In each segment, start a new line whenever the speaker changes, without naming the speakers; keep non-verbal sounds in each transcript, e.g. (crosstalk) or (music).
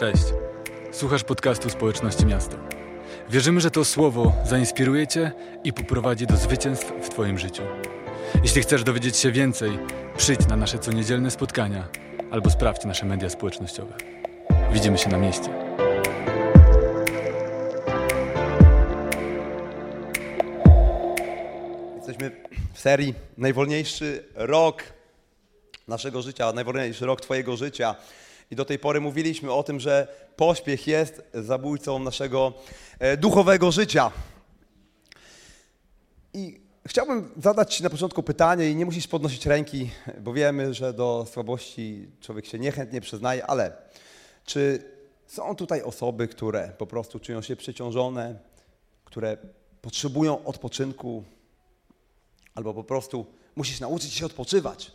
Cześć. Słuchasz podcastu Społeczności Miasta. Wierzymy, że to słowo zainspiruje Cię i poprowadzi do zwycięstw w Twoim życiu. Jeśli chcesz dowiedzieć się więcej, przyjdź na nasze coniedzielne spotkania albo sprawdź nasze media społecznościowe. Widzimy się na mieście.
Jesteśmy w serii Najwolniejszy rok naszego życia, najwolniejszy rok Twojego życia. I do tej pory mówiliśmy o tym, że pośpiech jest zabójcą naszego e, duchowego życia. I chciałbym zadać Ci na początku pytanie, i nie musisz podnosić ręki, bo wiemy, że do słabości człowiek się niechętnie przyznaje, ale czy są tutaj osoby, które po prostu czują się przeciążone, które potrzebują odpoczynku, albo po prostu musisz nauczyć się odpoczywać?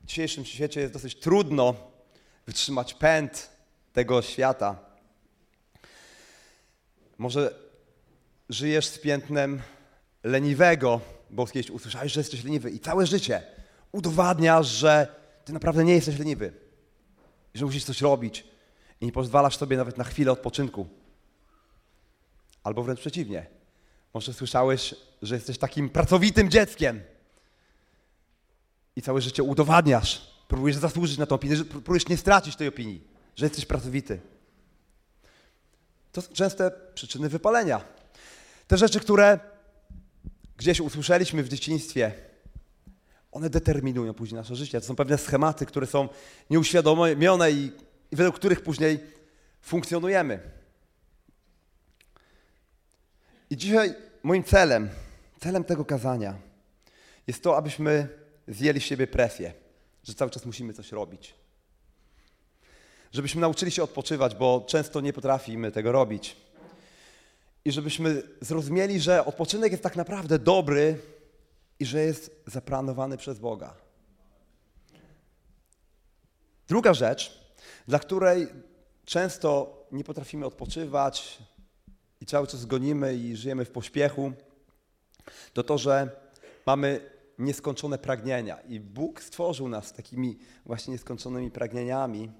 W dzisiejszym świecie jest dosyć trudno wytrzymać pęd tego świata. Może żyjesz z piętnem leniwego, bo kiedyś usłyszałeś, że jesteś leniwy i całe życie udowadniasz, że ty naprawdę nie jesteś leniwy, że musisz coś robić i nie pozwalasz sobie nawet na chwilę odpoczynku. Albo wręcz przeciwnie. Może słyszałeś, że jesteś takim pracowitym dzieckiem i całe życie udowadniasz, próbujesz zasłużyć na tę opinię, próbujesz nie stracić tej opinii, że jesteś pracowity. To są częste przyczyny wypalenia. Te rzeczy, które gdzieś usłyszeliśmy w dzieciństwie, one determinują później nasze życie. To są pewne schematy, które są nieuświadomione i według których później funkcjonujemy. I dzisiaj moim celem, celem tego kazania jest to, abyśmy zjęli z siebie presję, że cały czas musimy coś robić. Żebyśmy nauczyli się odpoczywać, bo często nie potrafimy tego robić. I żebyśmy zrozumieli, że odpoczynek jest tak naprawdę dobry i że jest zaplanowany przez Boga. Druga rzecz, dla której często nie potrafimy odpoczywać i cały czas gonimy i żyjemy w pośpiechu, to to, że mamy nieskończone pragnienia. I Bóg stworzył nas takimi właśnie nieskończonymi pragnieniami,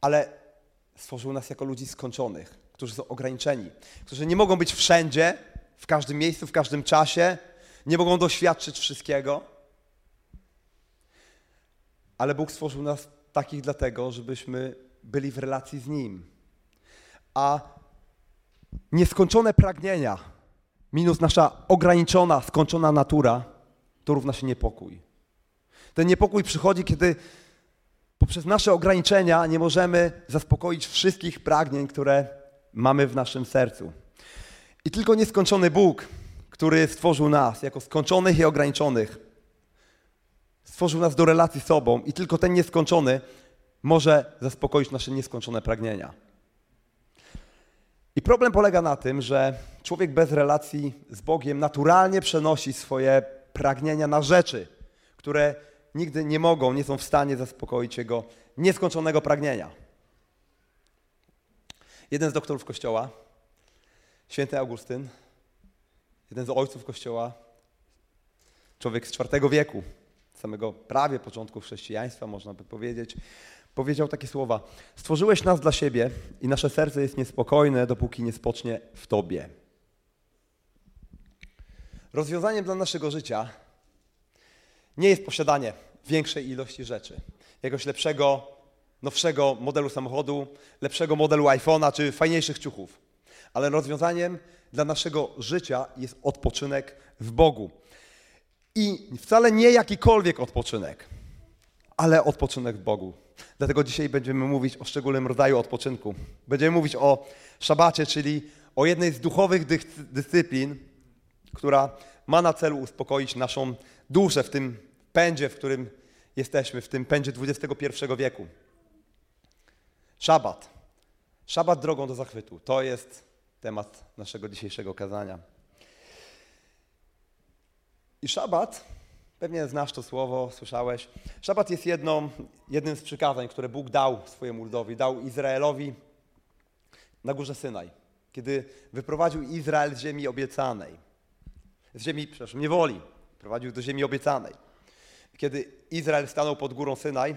ale stworzył nas jako ludzi skończonych, którzy są ograniczeni, którzy nie mogą być wszędzie, w każdym miejscu, w każdym czasie, nie mogą doświadczyć wszystkiego. Ale Bóg stworzył nas takich dlatego, żebyśmy byli w relacji z Nim. A nieskończone pragnienia minus nasza ograniczona, skończona natura, to równa się niepokój. Ten niepokój przychodzi, kiedy poprzez nasze ograniczenia nie możemy zaspokoić wszystkich pragnień, które mamy w naszym sercu. I tylko nieskończony Bóg, który stworzył nas jako skończonych i ograniczonych, stworzył nas do relacji z sobą i tylko ten nieskończony może zaspokoić nasze nieskończone pragnienia. I problem polega na tym, że człowiek bez relacji z Bogiem naturalnie przenosi swoje pragnienia na rzeczy, które nigdy nie mogą, nie są w stanie zaspokoić jego nieskończonego pragnienia. Jeden z doktorów Kościoła, święty Augustyn, jeden z ojców Kościoła, człowiek z IV wieku, samego prawie początku chrześcijaństwa, można by powiedzieć, powiedział takie słowa: Stworzyłeś nas dla siebie i nasze serce jest niespokojne, dopóki nie spocznie w Tobie. Rozwiązaniem dla naszego życia nie jest posiadanie większej ilości rzeczy, jakiegoś lepszego, nowszego modelu samochodu, lepszego modelu iPhone'a czy fajniejszych ciuchów. Ale rozwiązaniem dla naszego życia jest odpoczynek w Bogu. I wcale nie jakikolwiek odpoczynek, ale odpoczynek w Bogu. Dlatego dzisiaj będziemy mówić o szczególnym rodzaju odpoczynku. Będziemy mówić o szabacie, czyli o jednej z duchowych dyscyplin, która ma na celu uspokoić naszą duszę w tym pędzie, w którym jesteśmy, w tym pędzie XXI wieku. Szabat. Szabat drogą do zachwytu. To jest temat naszego dzisiejszego kazania. I szabat, pewnie znasz to słowo, słyszałeś. Szabat jest jedną, jednym z przykazań, które Bóg dał swojemu ludowi, dał Izraelowi na górze Synaj, kiedy wyprowadził Izrael z ziemi obiecanej z ziemi, przepraszam, niewoli, prowadził do ziemi obiecanej. Kiedy Izrael stanął pod górą Synaj,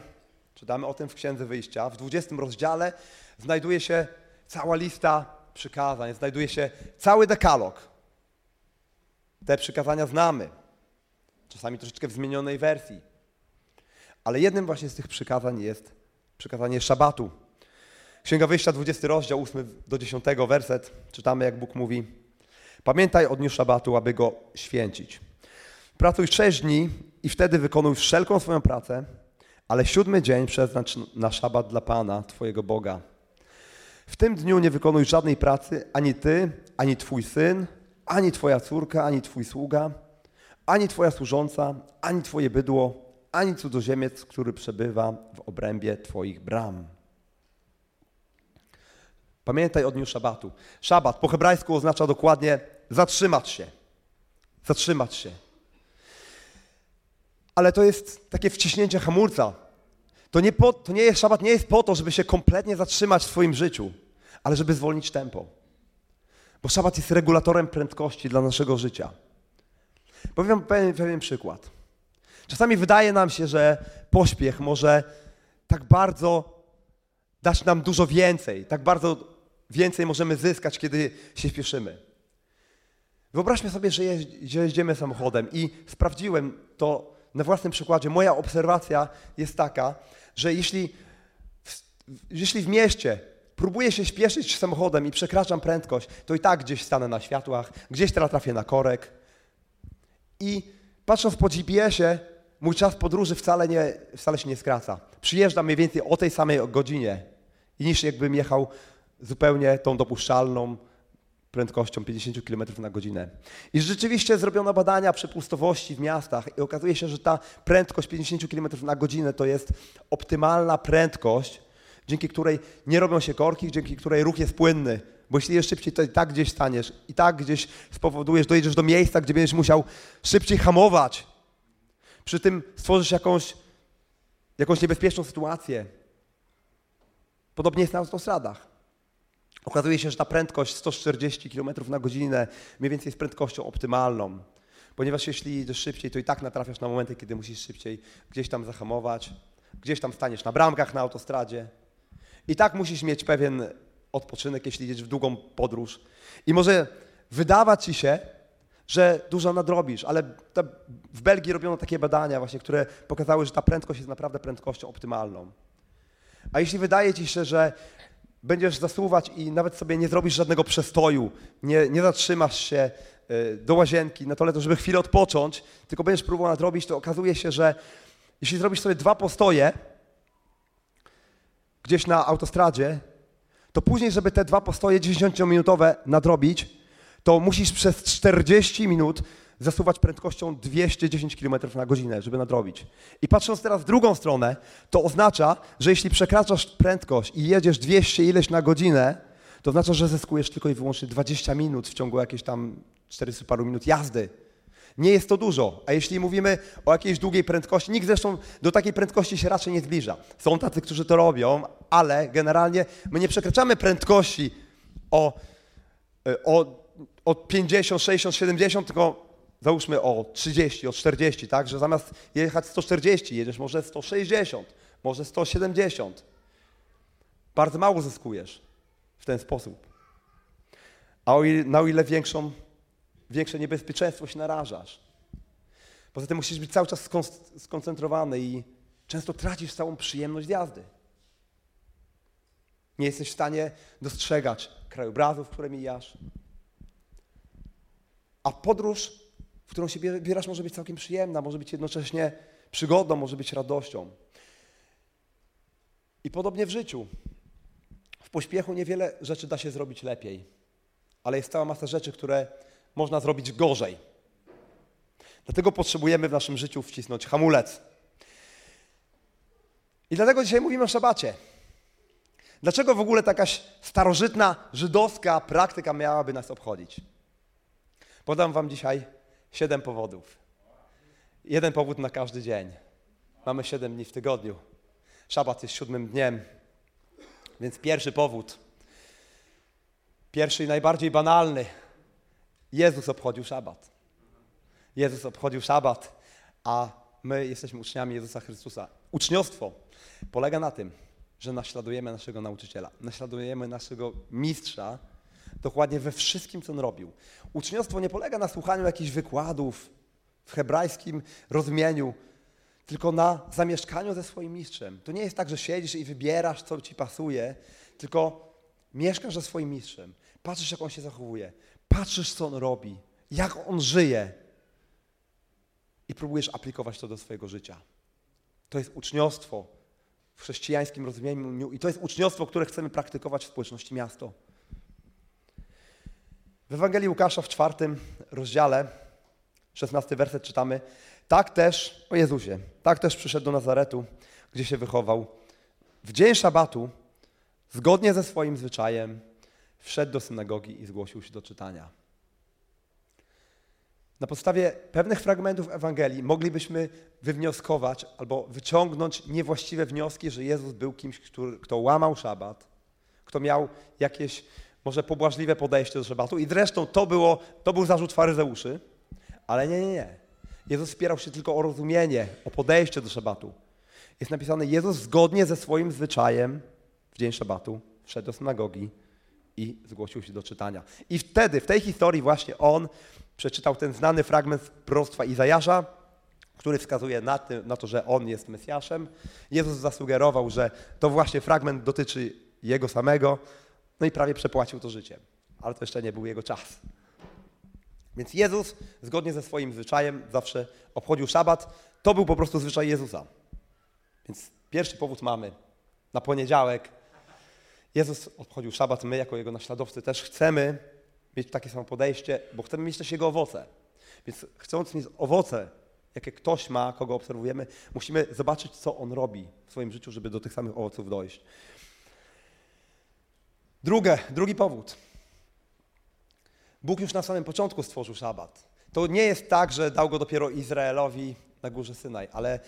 Czytamy o tym w Księdze Wyjścia. W 20 rozdziale znajduje się cała lista przykazań, znajduje się cały dekalog. Te przykazania znamy, czasami troszeczkę w zmienionej wersji. Ale jednym właśnie z tych przykazań jest przykazanie szabatu. Księga Wyjścia, 20 rozdział, 8 do 10 werset. Czytamy, jak Bóg mówi: Pamiętaj o dniu szabatu, aby go święcić. Pracuj sześć dni i wtedy wykonuj wszelką swoją pracę, ale siódmy dzień przeznacz na szabat dla Pana, Twojego Boga. W tym dniu nie wykonuj żadnej pracy, ani Ty, ani Twój syn, ani Twoja córka, ani Twój sługa, ani Twoja służąca, ani Twoje bydło, ani cudzoziemiec, który przebywa w obrębie Twoich bram. Pamiętaj o dniu szabatu. Szabat po hebrajsku oznacza dokładnie zatrzymać się. Zatrzymać się. Ale to jest takie wciśnięcie hamulca. To nie, po, to nie jest, szabat nie jest po to, żeby się kompletnie zatrzymać w swoim życiu, ale żeby zwolnić tempo. Bo szabat jest regulatorem prędkości dla naszego życia. Powiem pewien, pewien przykład. Czasami wydaje nam się, że pośpiech może tak bardzo dać nam dużo więcej, tak bardzo więcej możemy zyskać, kiedy się śpieszymy. Wyobraźmy sobie, że jeździmy samochodem i sprawdziłem to na własnym przykładzie. Moja obserwacja jest taka, że jeśli w, jeśli w mieście próbuję się śpieszyć samochodem i przekraczam prędkość, to i tak gdzieś stanę na światłach, gdzieś teraz trafię na korek. I patrząc po GPS-ie, mój czas podróży wcale, nie, wcale się nie skraca. Przyjeżdżam mniej więcej o tej samej godzinie, niż jakbym jechał zupełnie tą dopuszczalną prędkością 50 km na godzinę. I rzeczywiście zrobiono badania przepustowości w miastach i okazuje się, że ta prędkość 50 km na godzinę to jest optymalna prędkość, dzięki której nie robią się korki, dzięki której ruch jest płynny. Bo jeśli jest szybciej, to i tak gdzieś staniesz, i tak gdzieś spowodujesz, dojedziesz do miejsca, gdzie będziesz musiał szybciej hamować. Przy tym stworzysz jakąś, jakąś niebezpieczną sytuację. Podobnie jest na autostradach. Okazuje się, że ta prędkość 140 km na godzinę mniej więcej jest prędkością optymalną. Ponieważ jeśli jedziesz szybciej, to i tak natrafiasz na momenty, kiedy musisz szybciej gdzieś tam zahamować, gdzieś tam staniesz na bramkach na autostradzie. I tak musisz mieć pewien odpoczynek, jeśli jedziesz w długą podróż. I może wydawać ci się, że dużo nadrobisz, ale w Belgii robiono takie badania właśnie, które pokazały, że ta prędkość jest naprawdę prędkością optymalną. A jeśli wydaje ci się, że będziesz zasuwać i nawet sobie nie zrobisz żadnego przestoju, nie, nie zatrzymasz się e, do łazienki na toaletę, żeby chwilę odpocząć, tylko będziesz próbował nadrobić, to okazuje się, że jeśli zrobisz sobie dwa postoje gdzieś na autostradzie, to później, żeby te dwa postoje 10-minutowe nadrobić, to musisz przez 40 minut zasuwać prędkością 210 km na godzinę, żeby nadrobić. I patrząc teraz w drugą stronę, to oznacza, że jeśli przekraczasz prędkość i jedziesz 200 ileś na godzinę, to oznacza, że zyskujesz tylko i wyłącznie 20 minut w ciągu jakiejś tam 400 paru minut jazdy. Nie jest to dużo, a jeśli mówimy o jakiejś długiej prędkości, nikt zresztą do takiej prędkości się raczej nie zbliża. Są tacy, którzy to robią, ale generalnie my nie przekraczamy prędkości o, e, o, o 50, 60, 70, tylko załóżmy o 30, o 40, tak, że zamiast jechać 140, jedziesz może 160, może 170. Bardzo mało zyskujesz w ten sposób. A o ile, na o ile większą, większe niebezpieczeństwo się narażasz. Poza tym musisz być cały czas skoncentrowany i często tracisz całą przyjemność jazdy. Nie jesteś w stanie dostrzegać krajobrazów, które mijasz. A podróż w którą się bierasz, może być całkiem przyjemna, może być jednocześnie przygodą, może być radością. I podobnie w życiu. W pośpiechu niewiele rzeczy da się zrobić lepiej, ale jest cała masa rzeczy, które można zrobić gorzej. Dlatego potrzebujemy w naszym życiu wcisnąć hamulec. I dlatego dzisiaj mówimy o szabacie. Dlaczego w ogóle taka starożytna żydowska praktyka miałaby nas obchodzić? Podam Wam dzisiaj Siedem powodów. Jeden powód na każdy dzień. Mamy siedem dni w tygodniu. Szabat jest siódmym dniem. Więc pierwszy powód. Pierwszy i najbardziej banalny. Jezus obchodził szabat. Jezus obchodził szabat, a my jesteśmy uczniami Jezusa Chrystusa. Uczniostwo polega na tym, że naśladujemy naszego nauczyciela, naśladujemy naszego mistrza dokładnie we wszystkim, co on robił. Uczniostwo nie polega na słuchaniu jakichś wykładów w hebrajskim rozumieniu, tylko na zamieszkaniu ze swoim mistrzem. To nie jest tak, że siedzisz i wybierasz, co ci pasuje, tylko mieszkasz ze swoim mistrzem. Patrzysz, jak on się zachowuje, patrzysz, co on robi, jak on żyje i próbujesz aplikować to do swojego życia. To jest uczniostwo w chrześcijańskim rozumieniu i to jest uczniostwo, które chcemy praktykować w społeczności miasto. W Ewangelii Łukasza w czwartym rozdziale, szesnasty werset czytamy, tak też, o Jezusie, tak też przyszedł do Nazaretu, gdzie się wychował. W dzień szabatu, zgodnie ze swoim zwyczajem, wszedł do synagogi i zgłosił się do czytania. Na podstawie pewnych fragmentów Ewangelii moglibyśmy wywnioskować albo wyciągnąć niewłaściwe wnioski, że Jezus był kimś, kto łamał szabat, kto miał jakieś może pobłażliwe podejście do szabatu. I zresztą to, było, to był zarzut faryzeuszy, ale nie, nie, nie. Jezus spierał się tylko o rozumienie, o podejście do szabatu. Jest napisane, Jezus zgodnie ze swoim zwyczajem w dzień szabatu wszedł do synagogi i zgłosił się do czytania. I wtedy, w tej historii właśnie on przeczytał ten znany fragment z proroctwa Izajasza, który wskazuje na, tym, na to, że on jest Mesjaszem. Jezus zasugerował, że to właśnie fragment dotyczy jego samego, no i prawie przepłacił to życiem. Ale to jeszcze nie był jego czas. Więc Jezus, zgodnie ze swoim zwyczajem, zawsze obchodził szabat. To był po prostu zwyczaj Jezusa. Więc pierwszy powód mamy na poniedziałek. Jezus obchodził szabat, my jako Jego naśladowcy też chcemy mieć takie samo podejście, bo chcemy mieć też Jego owoce. Więc chcąc mieć owoce, jakie ktoś ma, kogo obserwujemy, musimy zobaczyć, co On robi w swoim życiu, żeby do tych samych owoców dojść. Drugie, drugi powód. Bóg już na samym początku stworzył szabat. To nie jest tak, że dał go dopiero Izraelowi na górze Synaj, ale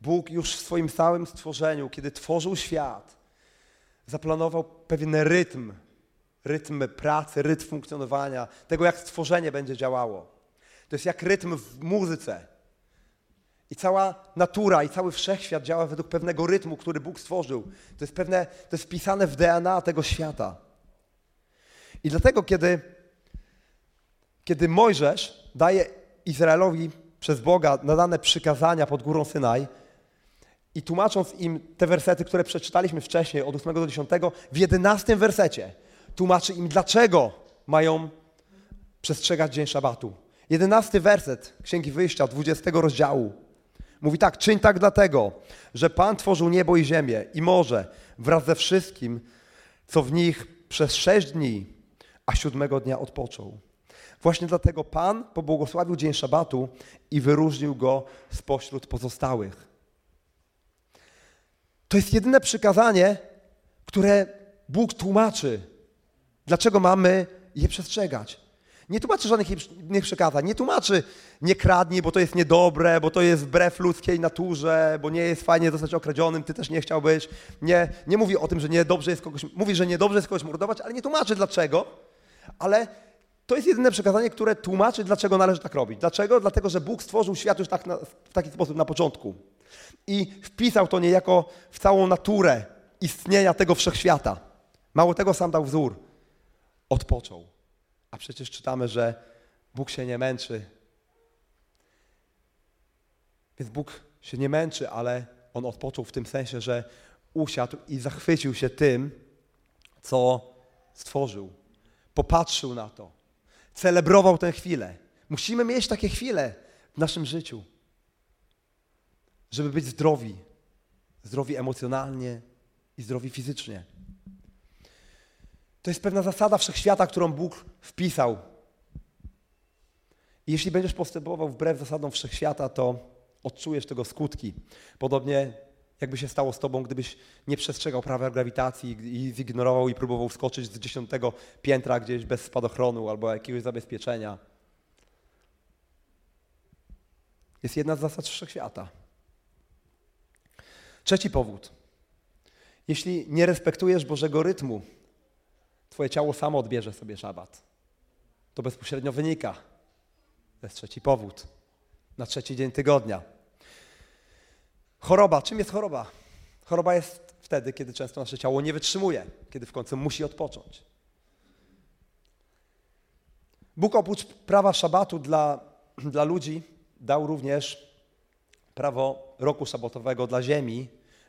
Bóg już w swoim całym stworzeniu, kiedy tworzył świat, zaplanował pewien rytm, rytm pracy, rytm funkcjonowania, tego jak stworzenie będzie działało. To jest jak rytm w muzyce. I cała natura i cały wszechświat działa według pewnego rytmu, który Bóg stworzył. To jest pewne, to jest wpisane w DNA tego świata. I dlatego, kiedy, kiedy Mojżesz daje Izraelowi przez Boga nadane przykazania pod górą Synaj i tłumacząc im te wersety, które przeczytaliśmy wcześniej, od 8 do 10, w 11 wersecie tłumaczy im, dlaczego mają przestrzegać dzień szabatu. 11 werset Księgi Wyjścia, 20 rozdziału. Mówi tak, czyń tak dlatego, że Pan tworzył niebo i ziemię i morze wraz ze wszystkim, co w nich przez sześć dni, a siódmego dnia odpoczął. Właśnie dlatego Pan pobłogosławił dzień szabatu i wyróżnił go spośród pozostałych. To jest jedyne przykazanie, które Bóg tłumaczy, dlaczego mamy je przestrzegać. Nie tłumaczy żadnych innych przekazań. Nie tłumaczy nie kradnij, bo to jest niedobre, bo to jest wbrew ludzkiej naturze, bo nie jest fajnie zostać okradzionym, ty też nie chciałbyś. Nie, nie mówi o tym, że niedobrze jest kogoś, mówi, że niedobrze jest kogoś mordować, ale nie tłumaczy dlaczego. Ale to jest jedyne przekazanie, które tłumaczy, dlaczego należy tak robić. Dlaczego? Dlatego, że Bóg stworzył świat już tak na, w taki sposób na początku. I wpisał to niejako w całą naturę istnienia tego wszechświata. Mało tego sam dał wzór. Odpoczął. A przecież czytamy, że Bóg się nie męczy. Więc Bóg się nie męczy, ale On odpoczął w tym sensie, że usiadł i zachwycił się tym, co stworzył. Popatrzył na to. Celebrował tę chwilę. Musimy mieć takie chwile w naszym życiu, żeby być zdrowi. Zdrowi emocjonalnie i zdrowi fizycznie. To jest pewna zasada wszechświata, którą Bóg wpisał. I jeśli będziesz postępował wbrew zasadom wszechświata, to odczujesz tego skutki. Podobnie jakby się stało z tobą, gdybyś nie przestrzegał prawa grawitacji i zignorował i próbował skoczyć z dziesiątego piętra gdzieś bez spadochronu albo jakiegoś zabezpieczenia. Jest jedna z zasad wszechświata. Trzeci powód. Jeśli nie respektujesz Bożego rytmu, Twoje ciało samo odbierze sobie szabat. To bezpośrednio wynika. To jest trzeci powód. Na trzeci dzień tygodnia. Choroba. Czym jest choroba? Choroba jest wtedy, kiedy często nasze ciało nie wytrzymuje, kiedy w końcu musi odpocząć. Bóg oprócz prawa szabatu dla, (clears throat) dla ludzi dał również prawo roku szabatowego dla ziemi,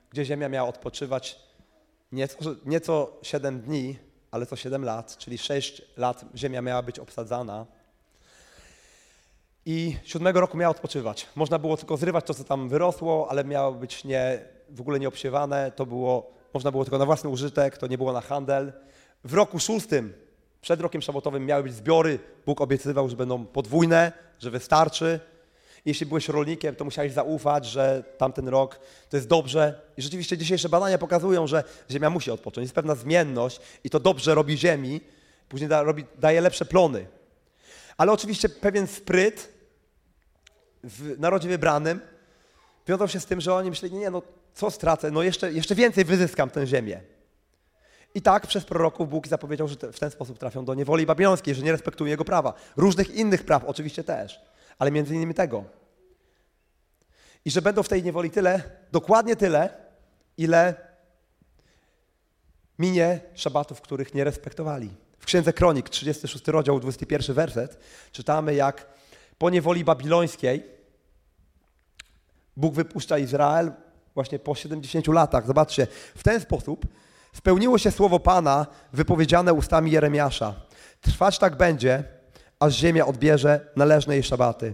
gdzie ziemia miała odpoczywać nieco, nieco 7 dni, ale co 7 lat, czyli 6 lat ziemia miała być obsadzana. I siódmego roku miała odpoczywać. Można było tylko zrywać to, co tam wyrosło, ale miało być nie, w ogóle nieobsiewane. To było, można było tylko na własny użytek, to nie było na handel. W roku szóstym, przed rokiem szabotowym, miały być zbiory. Bóg obiecywał, że będą podwójne, że wystarczy. Jeśli byłeś rolnikiem, to musiałeś zaufać, że tamten rok to jest dobrze. I rzeczywiście dzisiejsze badania pokazują, że ziemia musi odpocząć. Jest pewna zmienność i to dobrze robi ziemi, później da, robi, daje lepsze plony. Ale oczywiście pewien spryt w narodzie wybranym wiązał się z tym, że oni myśleli, nie, no co stracę, no jeszcze, jeszcze więcej wyzyskam tę ziemię. I tak przez proroków Bóg zapowiedział, że w ten sposób trafią do niewoli babilońskiej, że nie respektują jego prawa. Różnych innych praw oczywiście też, ale między innymi tego. I że będą w tej niewoli tyle, dokładnie tyle, ile minie szabatów, których nie respektowali. W Księdze Kronik, 36 rozdział, 21 werset, czytamy jak po niewoli babilońskiej Bóg wypuszcza Izrael właśnie po 70 latach. Zobaczcie, w ten sposób spełniło się słowo Pana wypowiedziane ustami Jeremiasza. Trwać tak będzie, aż ziemia odbierze należne jej szabaty.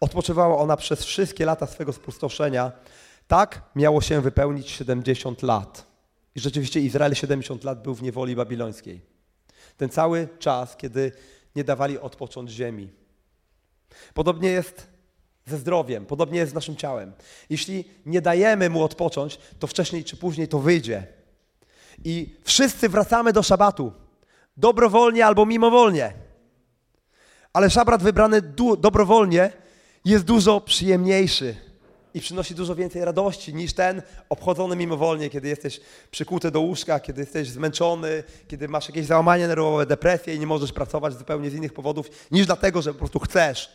Odpoczywała ona przez wszystkie lata swego spustoszenia. Tak miało się wypełnić 70 lat. I rzeczywiście Izrael 70 lat był w niewoli babilońskiej. Ten cały czas, kiedy nie dawali odpocząć ziemi. Podobnie jest ze zdrowiem, podobnie jest z naszym ciałem. Jeśli nie dajemy mu odpocząć, to wcześniej czy później to wyjdzie. I wszyscy wracamy do szabatu. Dobrowolnie albo mimowolnie. Ale szabat wybrany dobrowolnie jest dużo przyjemniejszy i przynosi dużo więcej radości niż ten obchodzony mimowolnie, kiedy jesteś przykuty do łóżka, kiedy jesteś zmęczony, kiedy masz jakieś załamanie nerwowe, depresję i nie możesz pracować zupełnie z innych powodów, niż dlatego, że po prostu chcesz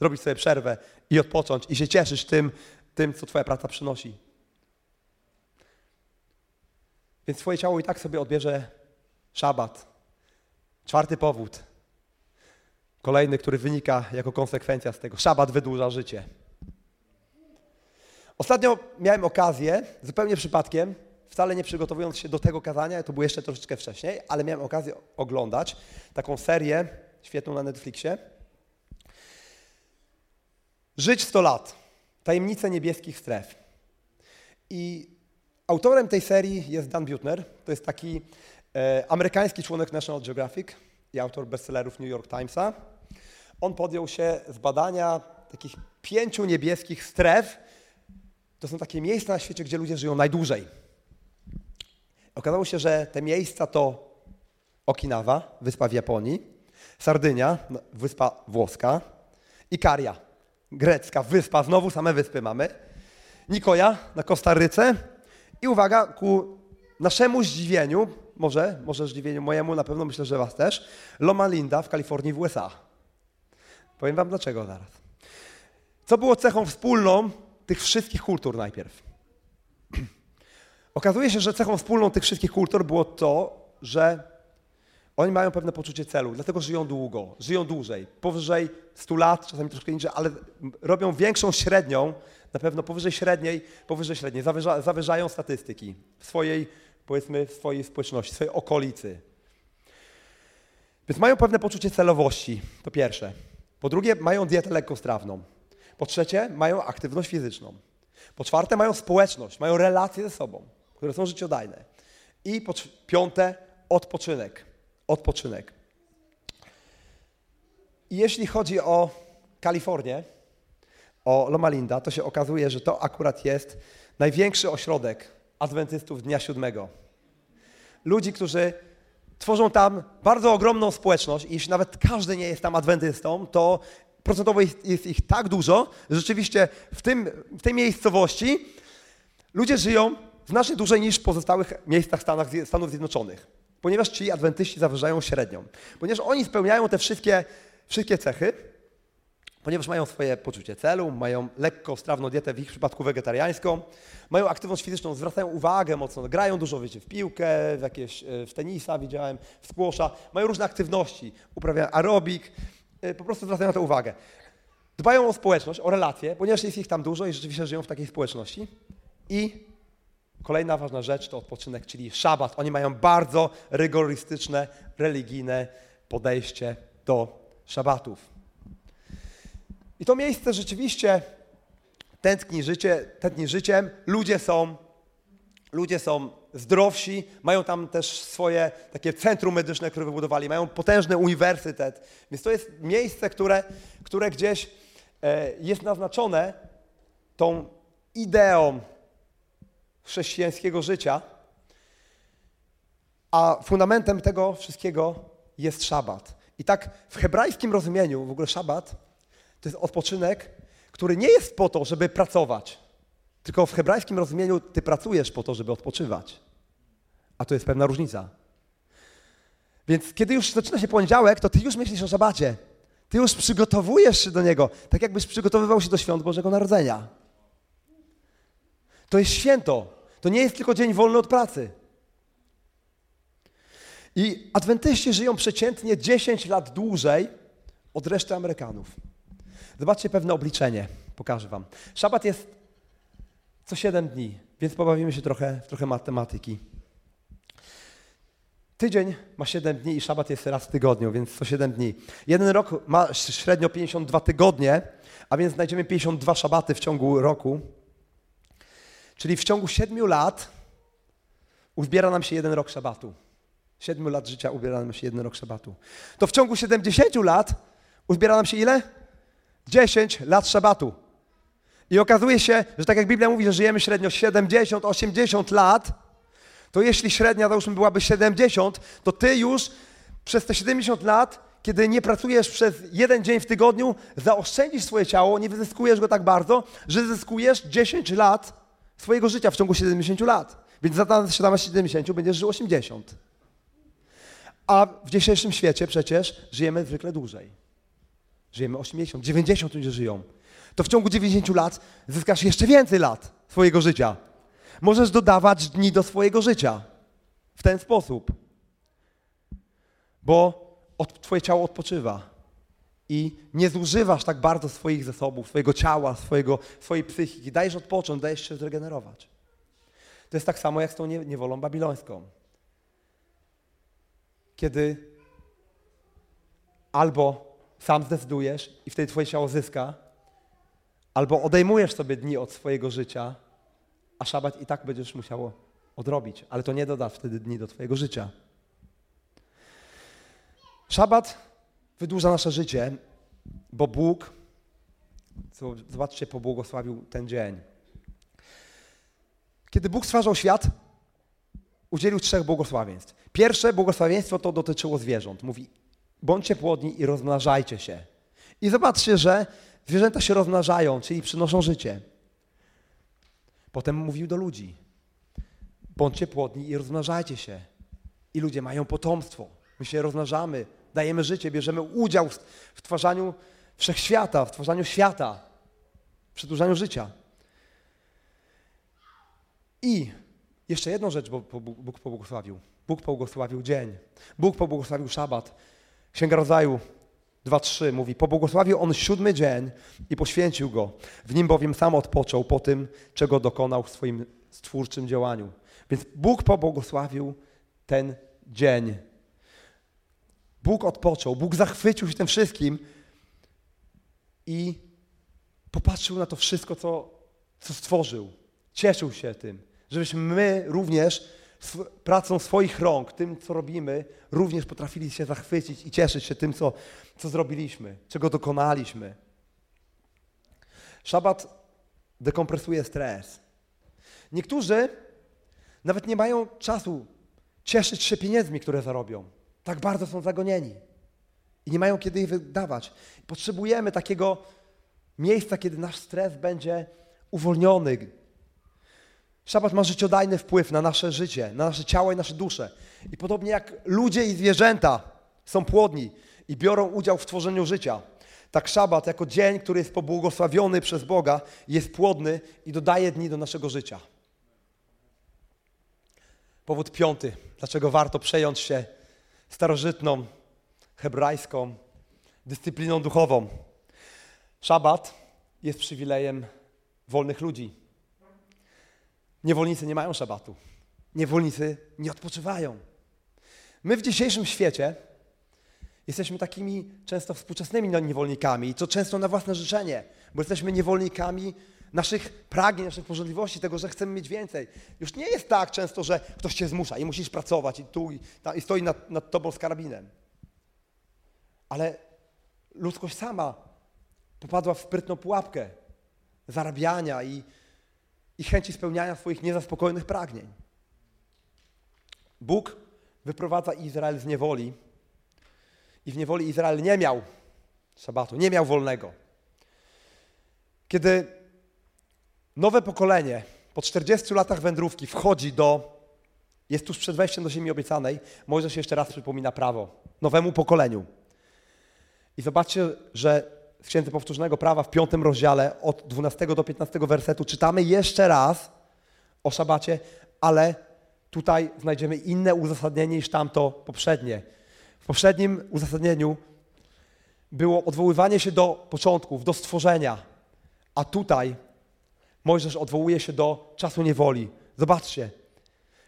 zrobić sobie przerwę i odpocząć i się cieszysz tym, tym co Twoja praca przynosi. Więc Twoje ciało i tak sobie odbierze szabat. Czwarty powód. Kolejny, który wynika jako konsekwencja z tego. Szabat wydłuża życie. Ostatnio miałem okazję, zupełnie przypadkiem, wcale nie przygotowując się do tego kazania, to było jeszcze troszeczkę wcześniej, ale miałem okazję oglądać taką serię świetną na Netflixie. Żyć 100 lat. Tajemnice niebieskich stref. I autorem tej serii jest Dan Butner. To jest taki e, amerykański członek National Geographic i autor bestsellerów New York Timesa. On podjął się z badania takich pięciu niebieskich stref, to są takie miejsca na świecie, gdzie ludzie żyją najdłużej. Okazało się, że te miejsca to Okinawa, wyspa w Japonii, Sardynia, no, wyspa włoska, Ikaria, grecka wyspa, znowu same wyspy mamy, Nikoja na Kostaryce i uwaga, ku naszemu zdziwieniu, może, może zdziwieniu mojemu, na pewno myślę, że was też, Loma Linda w Kalifornii w USA. Powiem wam dlaczego zaraz. Co było cechą wspólną tych wszystkich kultur najpierw. Okazuje się, że cechą wspólną tych wszystkich kultur było to, że oni mają pewne poczucie celu, dlatego żyją długo, żyją dłużej, powyżej 100 lat, czasami troszkę niżej, ale robią większą średnią, na pewno powyżej średniej, powyżej średniej, zawyża, zawyżają statystyki w swojej, powiedzmy, w swojej społeczności, w swojej okolicy. Więc mają pewne poczucie celowości, to pierwsze. Po drugie, mają dietę lekkostrawną. Po trzecie, mają aktywność fizyczną. Po czwarte, mają społeczność, mają relacje ze sobą, które są życiodajne. I po piąte, odpoczynek. Odpoczynek. Jeśli chodzi o Kalifornię, o Loma Linda, to się okazuje, że to akurat jest największy ośrodek adwentystów Dnia Siódmego. Ludzi, którzy tworzą tam bardzo ogromną społeczność i jeśli nawet każdy nie jest tam adwentystą, to procentowo jest, jest ich tak dużo, że rzeczywiście w, tym, w tej miejscowości ludzie żyją znacznie dłużej niż w pozostałych miejscach Stanach, Stanów Zjednoczonych, ponieważ ci adwentyści zawyżają średnią. Ponieważ oni spełniają te wszystkie, wszystkie cechy, ponieważ mają swoje poczucie celu, mają lekko strawną dietę, w ich przypadku wegetariańską, mają aktywność fizyczną, zwracają uwagę mocno, grają dużo, wiecie, w piłkę, w jakieś, e, w tenisa widziałem, w squasha, mają różne aktywności, uprawiają aerobik, e, po prostu zwracają na to uwagę. Dbają o społeczność, o relacje, ponieważ jest ich tam dużo i rzeczywiście żyją w takiej społeczności. I kolejna ważna rzecz to odpoczynek, czyli szabat. Oni mają bardzo rygorystyczne, religijne podejście do szabatów. I to miejsce rzeczywiście tętni, życie, tętni życiem. Ludzie są, ludzie są zdrowsi, mają tam też swoje takie centrum medyczne, które wybudowali, mają potężny uniwersytet. Więc to jest miejsce, które, które gdzieś e, jest naznaczone tą ideą chrześcijańskiego życia, a fundamentem tego wszystkiego jest szabat. I tak w hebrajskim rozumieniu w ogóle szabat to jest odpoczynek, który nie jest po to, żeby pracować, tylko w hebrajskim rozumieniu ty pracujesz po to, żeby odpoczywać. A to jest pewna różnica. Więc kiedy już zaczyna się poniedziałek, to ty już myślisz o szabacie. Ty już przygotowujesz się do niego, tak jakbyś przygotowywał się do świąt Bożego Narodzenia. To jest święto. To nie jest tylko dzień wolny od pracy. I adwentyści żyją przeciętnie 10 lat dłużej od reszty Amerykanów. Zobaczcie pewne obliczenie, pokażę wam. Szabat jest co 7 dni, więc pobawimy się trochę, trochę matematyki. Tydzień ma 7 dni i szabat jest raz w tygodniu, więc co 7 dni. Jeden rok ma średnio 52 tygodnie, a więc znajdziemy 52 szabaty w ciągu roku. Czyli w ciągu 7 lat uzbiera nam się jeden rok szabatu. 7 lat życia ubiera nam się jeden rok szabatu. To w ciągu 70 lat uzbiera nam się ile? 10 lat szabatu. I okazuje się, że tak jak Biblia mówi, że żyjemy średnio 70-80 lat, to jeśli średnia załóżmy byłaby 70, to ty już przez te 70 lat, kiedy nie pracujesz przez jeden dzień w tygodniu, zaoszczędzisz swoje ciało, nie wyzyskujesz go tak bardzo, że zyskujesz 10 lat swojego życia w ciągu 70 lat. Więc za 70 będziesz żył 80. A w dzisiejszym świecie przecież żyjemy zwykle dłużej. Żyjemy 80, 90 ludzie żyją. To w ciągu 90 lat zyskasz jeszcze więcej lat swojego życia. Możesz dodawać dni do swojego życia w ten sposób. Bo od, twoje ciało odpoczywa i nie zużywasz tak bardzo swoich zasobów, swojego ciała, swojego, swojej psychiki. Dajesz odpocząć, dajesz się zregenerować. To jest tak samo jak z tą niewolą babilońską kiedy albo sam zdecydujesz i wtedy twoje ciało zyska, albo odejmujesz sobie dni od swojego życia, a szabat i tak będziesz musiało odrobić, ale to nie doda wtedy dni do twojego życia. Szabat wydłuża nasze życie, bo Bóg, zobaczcie, pobłogosławił ten dzień. Kiedy Bóg stwarzał świat, udzielił trzech błogosławieństw. Pierwsze błogosławieństwo to dotyczyło zwierząt. Mówi, bądźcie płodni i rozmnażajcie się. I zobaczcie, że zwierzęta się rozmnażają, czyli przynoszą życie. Potem mówił do ludzi, bądźcie płodni i rozmnażajcie się. I ludzie mają potomstwo. My się rozmnażamy, dajemy życie, bierzemy udział w twarzaniu wszechświata, w twarzaniu świata, w przedłużaniu życia. I jeszcze jedną rzecz Bóg pobłogosławił. Bóg pobłogosławił dzień. Bóg pobłogosławił szabat. Księga Rodzaju 2.3 mówi, pobłogosławił on siódmy dzień i poświęcił go. W nim bowiem sam odpoczął po tym, czego dokonał w swoim stwórczym działaniu. Więc Bóg pobłogosławił ten dzień. Bóg odpoczął, Bóg zachwycił się tym wszystkim i popatrzył na to wszystko, co, co stworzył. Cieszył się tym żebyśmy my również pracą swoich rąk, tym, co robimy, również potrafili się zachwycić i cieszyć się tym, co, co zrobiliśmy, czego dokonaliśmy. Szabat dekompresuje stres. Niektórzy nawet nie mają czasu cieszyć się pieniędzmi, które zarobią. Tak bardzo są zagonieni i nie mają kiedy ich wydawać. Potrzebujemy takiego miejsca, kiedy nasz stres będzie uwolniony, Szabat ma życiodajny wpływ na nasze życie, na nasze ciało i nasze dusze. I podobnie jak ludzie i zwierzęta są płodni i biorą udział w tworzeniu życia, tak szabat jako dzień, który jest pobłogosławiony przez Boga, jest płodny i dodaje dni do naszego życia. Powód piąty, dlaczego warto przejąć się starożytną, hebrajską dyscypliną duchową. Szabat jest przywilejem wolnych ludzi. Niewolnicy nie mają szabatu. Niewolnicy nie odpoczywają. My w dzisiejszym świecie jesteśmy takimi często współczesnymi niewolnikami i to często na własne życzenie, bo jesteśmy niewolnikami naszych pragnień, naszych pożądliwości, tego, że chcemy mieć więcej. Już nie jest tak często, że ktoś cię zmusza i musisz pracować i tu i, ta, i stoi nad, nad tobą z karabinem. Ale ludzkość sama popadła w sprytną pułapkę zarabiania i, i chęci spełniania swoich niezaspokojonych pragnień. Bóg wyprowadza Izrael z niewoli i w niewoli Izrael nie miał szabatu, nie miał wolnego. Kiedy nowe pokolenie po 40 latach wędrówki wchodzi do, jest tuż przed wejściem do ziemi obiecanej, Mojżesz jeszcze raz przypomina prawo nowemu pokoleniu. I zobaczcie, że w Księdze Powtórzonego Prawa w piątym rozdziale od 12 do 15 wersetu czytamy jeszcze raz o szabacie, ale tutaj znajdziemy inne uzasadnienie niż tamto poprzednie. W poprzednim uzasadnieniu było odwoływanie się do początków, do stworzenia, a tutaj Mojżesz odwołuje się do czasu niewoli. Zobaczcie,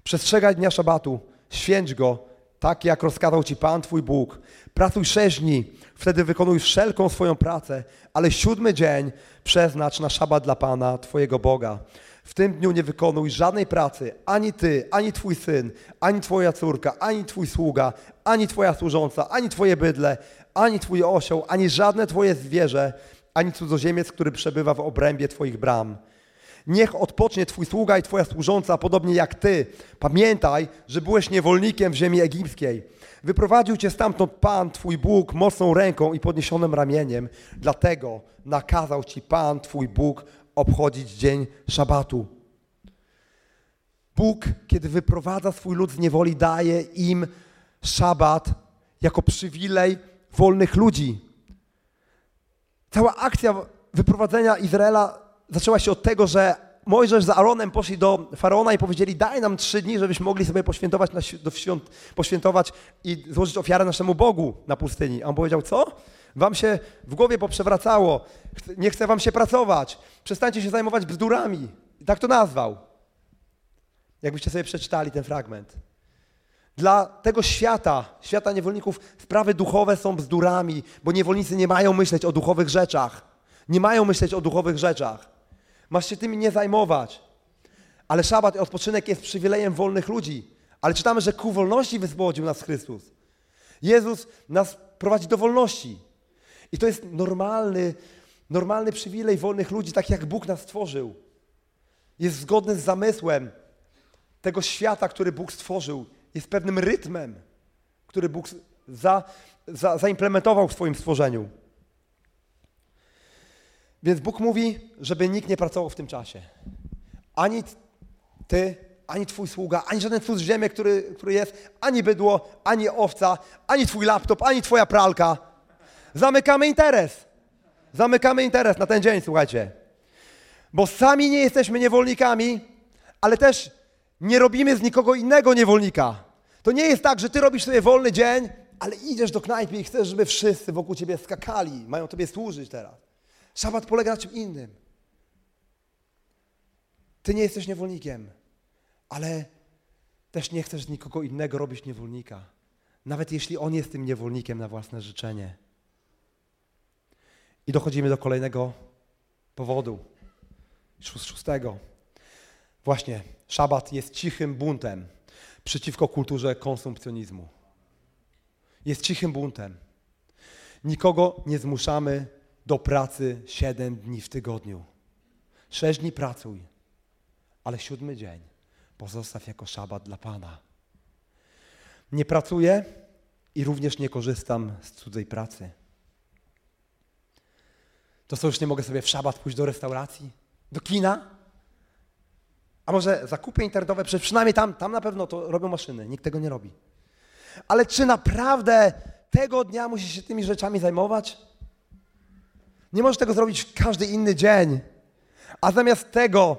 przestrzegaj dnia szabatu, święć go, tak jak rozkazał Ci Pan Twój Bóg. Pracuj sześć dni, wtedy wykonuj wszelką swoją pracę, ale siódmy dzień przeznacz na szabat dla Pana Twojego Boga. W tym dniu nie wykonuj żadnej pracy, ani Ty, ani Twój syn, ani Twoja córka, ani Twój sługa, ani Twoja służąca, ani Twoje bydle, ani Twój osioł, ani żadne Twoje zwierzę, ani cudzoziemiec, który przebywa w obrębie Twoich bram Niech odpocznie Twój sługa i Twoja służąca, podobnie jak Ty. Pamiętaj, że byłeś niewolnikiem w ziemi egipskiej. Wyprowadził Cię stamtąd Pan, Twój Bóg, mocną ręką i podniesionym ramieniem. Dlatego nakazał Ci Pan, Twój Bóg, obchodzić dzień szabatu. Bóg, kiedy wyprowadza swój lud z niewoli, daje im szabat jako przywilej wolnych ludzi. Cała akcja wyprowadzenia Izraela zaczęła się od tego, że Mojżesz z Aaronem poszli do Faraona i powiedzieli, daj nam trzy dni, żebyśmy mogli sobie poświętować, na, świąt, poświętować i złożyć ofiarę naszemu Bogu na pustyni. A on powiedział, co? Wam się w głowie poprzewracało, nie chce wam się pracować, przestańcie się zajmować bzdurami. I tak to nazwał. Jakbyście sobie przeczytali ten fragment. Dla tego świata, świata niewolników, sprawy duchowe są bzdurami, bo niewolnicy nie mają myśleć o duchowych rzeczach. Nie mają myśleć o duchowych rzeczach. Masz się tymi nie zajmować. Ale szabat i odpoczynek jest przywilejem wolnych ludzi. Ale czytamy, że ku wolności wyswobodził nas Chrystus. Jezus nas prowadzi do wolności. I to jest normalny, normalny przywilej wolnych ludzi, tak jak Bóg nas stworzył. Jest zgodny z zamysłem tego świata, który Bóg stworzył. Jest pewnym rytmem, który Bóg za, za, zaimplementował w swoim stworzeniu. Więc Bóg mówi, żeby nikt nie pracował w tym czasie. Ani ty, ani twój sługa, ani żaden cud ziemi, który, który jest, ani bydło, ani owca, ani twój laptop, ani twoja pralka. Zamykamy interes. Zamykamy interes na ten dzień, słuchajcie. Bo sami nie jesteśmy niewolnikami, ale też nie robimy z nikogo innego niewolnika. To nie jest tak, że ty robisz sobie wolny dzień, ale idziesz do knajpy i chcesz, żeby wszyscy wokół ciebie skakali, mają tobie służyć teraz. Szabat polega na czym innym. Ty nie jesteś niewolnikiem, ale też nie chcesz nikogo innego robić niewolnika. Nawet jeśli on jest tym niewolnikiem na własne życzenie. I dochodzimy do kolejnego powodu, szóstego. Właśnie, szabat jest cichym buntem przeciwko kulturze konsumpcjonizmu. Jest cichym buntem. Nikogo nie zmuszamy do pracy 7 dni w tygodniu. 6 dni pracuj, ale siódmy dzień pozostaw jako szabat dla Pana. Nie pracuję i również nie korzystam z cudzej pracy. To co, już nie mogę sobie w szabat pójść do restauracji, do kina? A może zakupy internetowe, przynajmniej tam, tam na pewno to robią maszyny, nikt tego nie robi. Ale czy naprawdę tego dnia musisz się tymi rzeczami zajmować? Nie możesz tego zrobić w każdy inny dzień. A zamiast tego,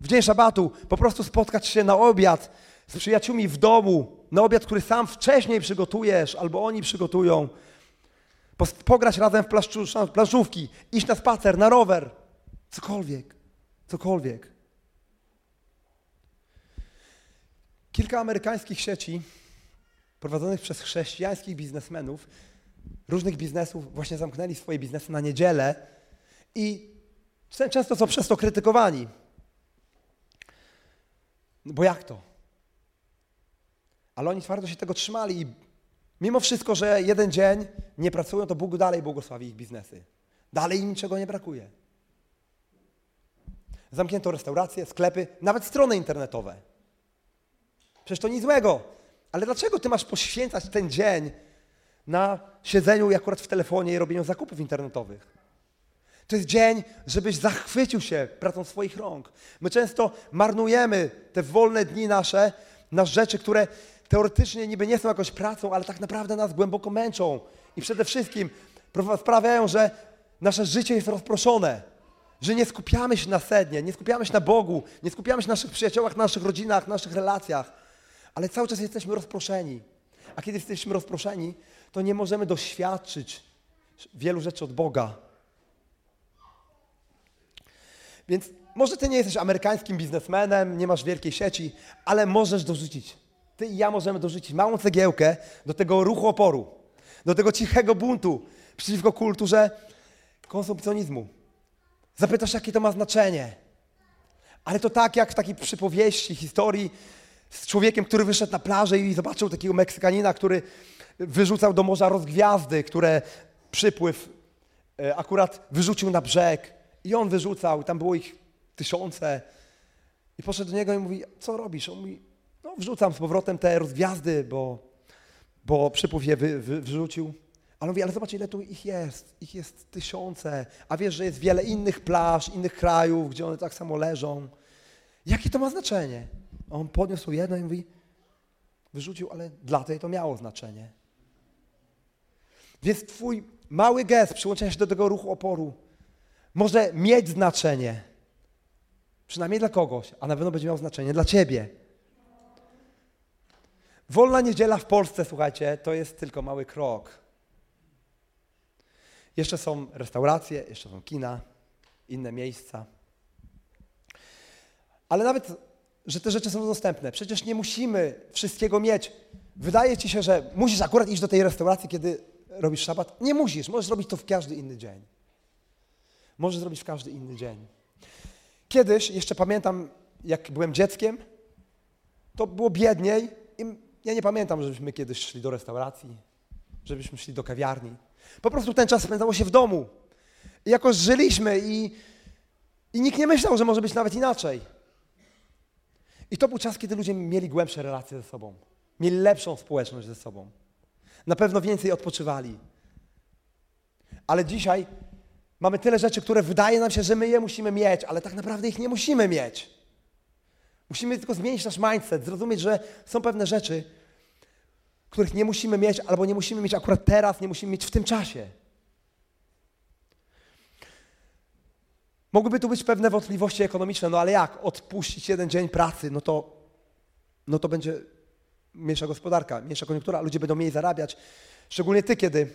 w dzień szabatu, po prostu spotkać się na obiad z przyjaciółmi w domu, na obiad, który sam wcześniej przygotujesz, albo oni przygotują. Pograć razem w planszówki, iść na spacer, na rower, cokolwiek, cokolwiek. Kilka amerykańskich sieci prowadzonych przez chrześcijańskich biznesmenów, różnych biznesów, właśnie zamknęli swoje biznesy na niedzielę i często są przez to krytykowani. Bo jak to? Ale oni twardo się tego trzymali i mimo wszystko, że jeden dzień nie pracują, to Bóg dalej błogosławi ich biznesy. Dalej im niczego nie brakuje. Zamknięto restauracje, sklepy, nawet strony internetowe. Przecież to nic złego. Ale dlaczego ty masz poświęcać ten dzień na siedzeniu akurat w telefonie i robieniu zakupów internetowych? To jest dzień, żebyś zachwycił się pracą swoich rąk. My często marnujemy te wolne dni nasze na rzeczy, które teoretycznie niby nie są jakąś pracą, ale tak naprawdę nas głęboko męczą. I przede wszystkim sprawiają, że nasze życie jest rozproszone. Że nie skupiamy się na sednie, nie skupiamy się na Bogu, nie skupiamy się na naszych przyjaciołach, na naszych rodzinach, na naszych relacjach, ale cały czas jesteśmy rozproszeni. A kiedy jesteśmy rozproszeni, to nie możemy doświadczyć wielu rzeczy od Boga. Więc może ty nie jesteś amerykańskim biznesmenem, nie masz wielkiej sieci, ale możesz dorzucić. Ty i ja możemy dorzucić małą cegiełkę do tego ruchu oporu, do tego cichego buntu przeciwko kulturze konsumpcjonizmu. Zapytasz, jakie to ma znaczenie. Ale to tak jak w takiej przypowieści, historii z człowiekiem, który wyszedł na plażę i zobaczył takiego Meksykanina, który wyrzucał do morza rozgwiazdy, które przypływ e, akurat wyrzucił na brzeg. I on wyrzucał, tam było ich tysiące. I poszedł do niego i mówi, co robisz? On mówi, no wrzucam z powrotem te rozgwiazdy, bo, bo przypływ je wy, wy, wyrzucił. Ale mówi, ale zobacz ile tu ich jest. Ich jest tysiące. A wiesz, że jest wiele innych plaż, innych krajów, gdzie one tak samo leżą. Jakie to ma znaczenie? On podniósł jedno i mówi, wyrzucił, ale dla tej to miało znaczenie. Więc twój mały gest przyłączenia się do tego ruchu oporu może mieć znaczenie. Przynajmniej dla kogoś, a na pewno będzie miał znaczenie dla ciebie. Wolna niedziela w Polsce, słuchajcie, to jest tylko mały krok. Jeszcze są restauracje, jeszcze są kina, inne miejsca. Ale nawet, że te rzeczy są dostępne, przecież nie musimy wszystkiego mieć. Wydaje ci się, że musisz akurat iść do tej restauracji, kiedy robisz szabat? Nie musisz, możesz robić to w każdy inny dzień. Możesz zrobić w każdy inny dzień. Kiedyś, jeszcze pamiętam, jak byłem dzieckiem, to było biedniej i ja nie pamiętam, żebyśmy kiedyś szli do restauracji, żebyśmy szli do kawiarni. Po prostu ten czas spędzało się w domu. I jakoś żyliśmy i, i nikt nie myślał, że może być nawet inaczej. I to był czas, kiedy ludzie mieli głębsze relacje ze sobą. Mieli lepszą społeczność ze sobą. Na pewno więcej odpoczywali. Ale dzisiaj mamy tyle rzeczy, które wydaje nam się, że my je musimy mieć, ale tak naprawdę ich nie musimy mieć. Musimy tylko zmienić nasz mindset, zrozumieć, że są pewne rzeczy, których nie musimy mieć, albo nie musimy mieć akurat teraz, nie musimy mieć w tym czasie. Mogłyby tu być pewne wątpliwości ekonomiczne, no ale jak odpuścić jeden dzień pracy, no to, no to będzie mniejsza gospodarka, mniejsza koniunktura, ludzie będą mniej zarabiać. Szczególnie ty, kiedy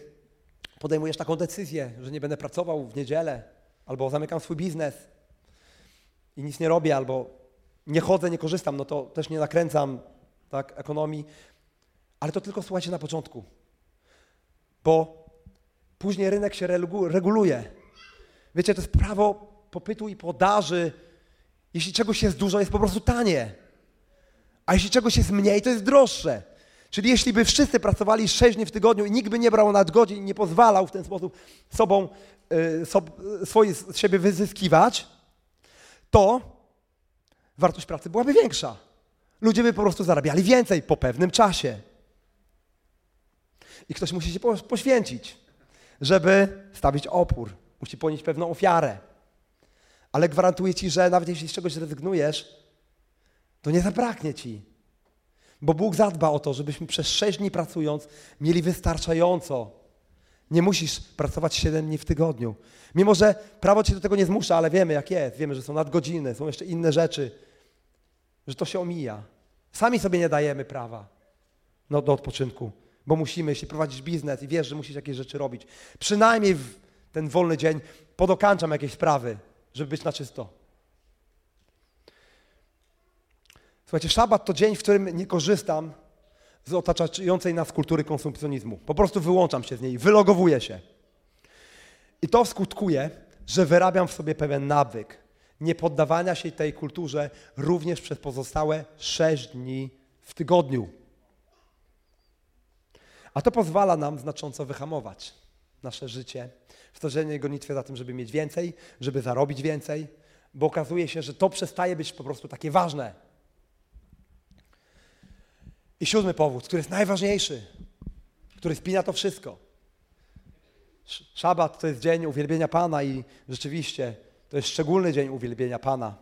podejmujesz taką decyzję, że nie będę pracował w niedzielę, albo zamykam swój biznes i nic nie robię, albo nie chodzę, nie korzystam, no to też nie nakręcam tak, ekonomii. Ale to tylko słuchajcie na początku, bo później rynek się reguluje. Wiecie, to jest prawo popytu i podaży. Jeśli czegoś jest dużo, jest po prostu tanie. A jeśli czegoś jest mniej, to jest droższe. Czyli jeśli by wszyscy pracowali 6 dni w tygodniu i nikt by nie brał nadgodzin i nie pozwalał w ten sposób sobą, y, sob, swoje, siebie wyzyskiwać, to wartość pracy byłaby większa. Ludzie by po prostu zarabiali więcej po pewnym czasie. I ktoś musi się poświęcić, żeby stawić opór. Musi ponieść pewną ofiarę. Ale gwarantuję ci, że nawet jeśli z czegoś rezygnujesz, to nie zabraknie ci. Bo Bóg zadba o to, żebyśmy przez sześć dni pracując mieli wystarczająco. Nie musisz pracować 7 dni w tygodniu. Mimo, że prawo cię do tego nie zmusza, ale wiemy jak jest. Wiemy, że są nadgodziny, są jeszcze inne rzeczy, że to się omija. Sami sobie nie dajemy prawa no, do odpoczynku, bo musimy, jeśli prowadzisz biznes i wiesz, że musisz jakieś rzeczy robić, przynajmniej w ten wolny dzień podokańczam jakieś sprawy, żeby być na czysto. Słuchajcie, szabat to dzień, w którym nie korzystam z otaczającej nas kultury konsumpcjonizmu. Po prostu wyłączam się z niej, wylogowuję się. I to skutkuje, że wyrabiam w sobie pewien nawyk nie poddawania się tej kulturze również przez pozostałe sześć dni w tygodniu. A to pozwala nam znacząco wyhamować nasze życie w codziennej gonitwie za tym, żeby mieć więcej, żeby zarobić więcej, bo okazuje się, że to przestaje być po prostu takie ważne. I siódmy powód, który jest najważniejszy, który spina to wszystko. Szabat to jest dzień uwielbienia Pana i rzeczywiście to jest szczególny dzień uwielbienia Pana.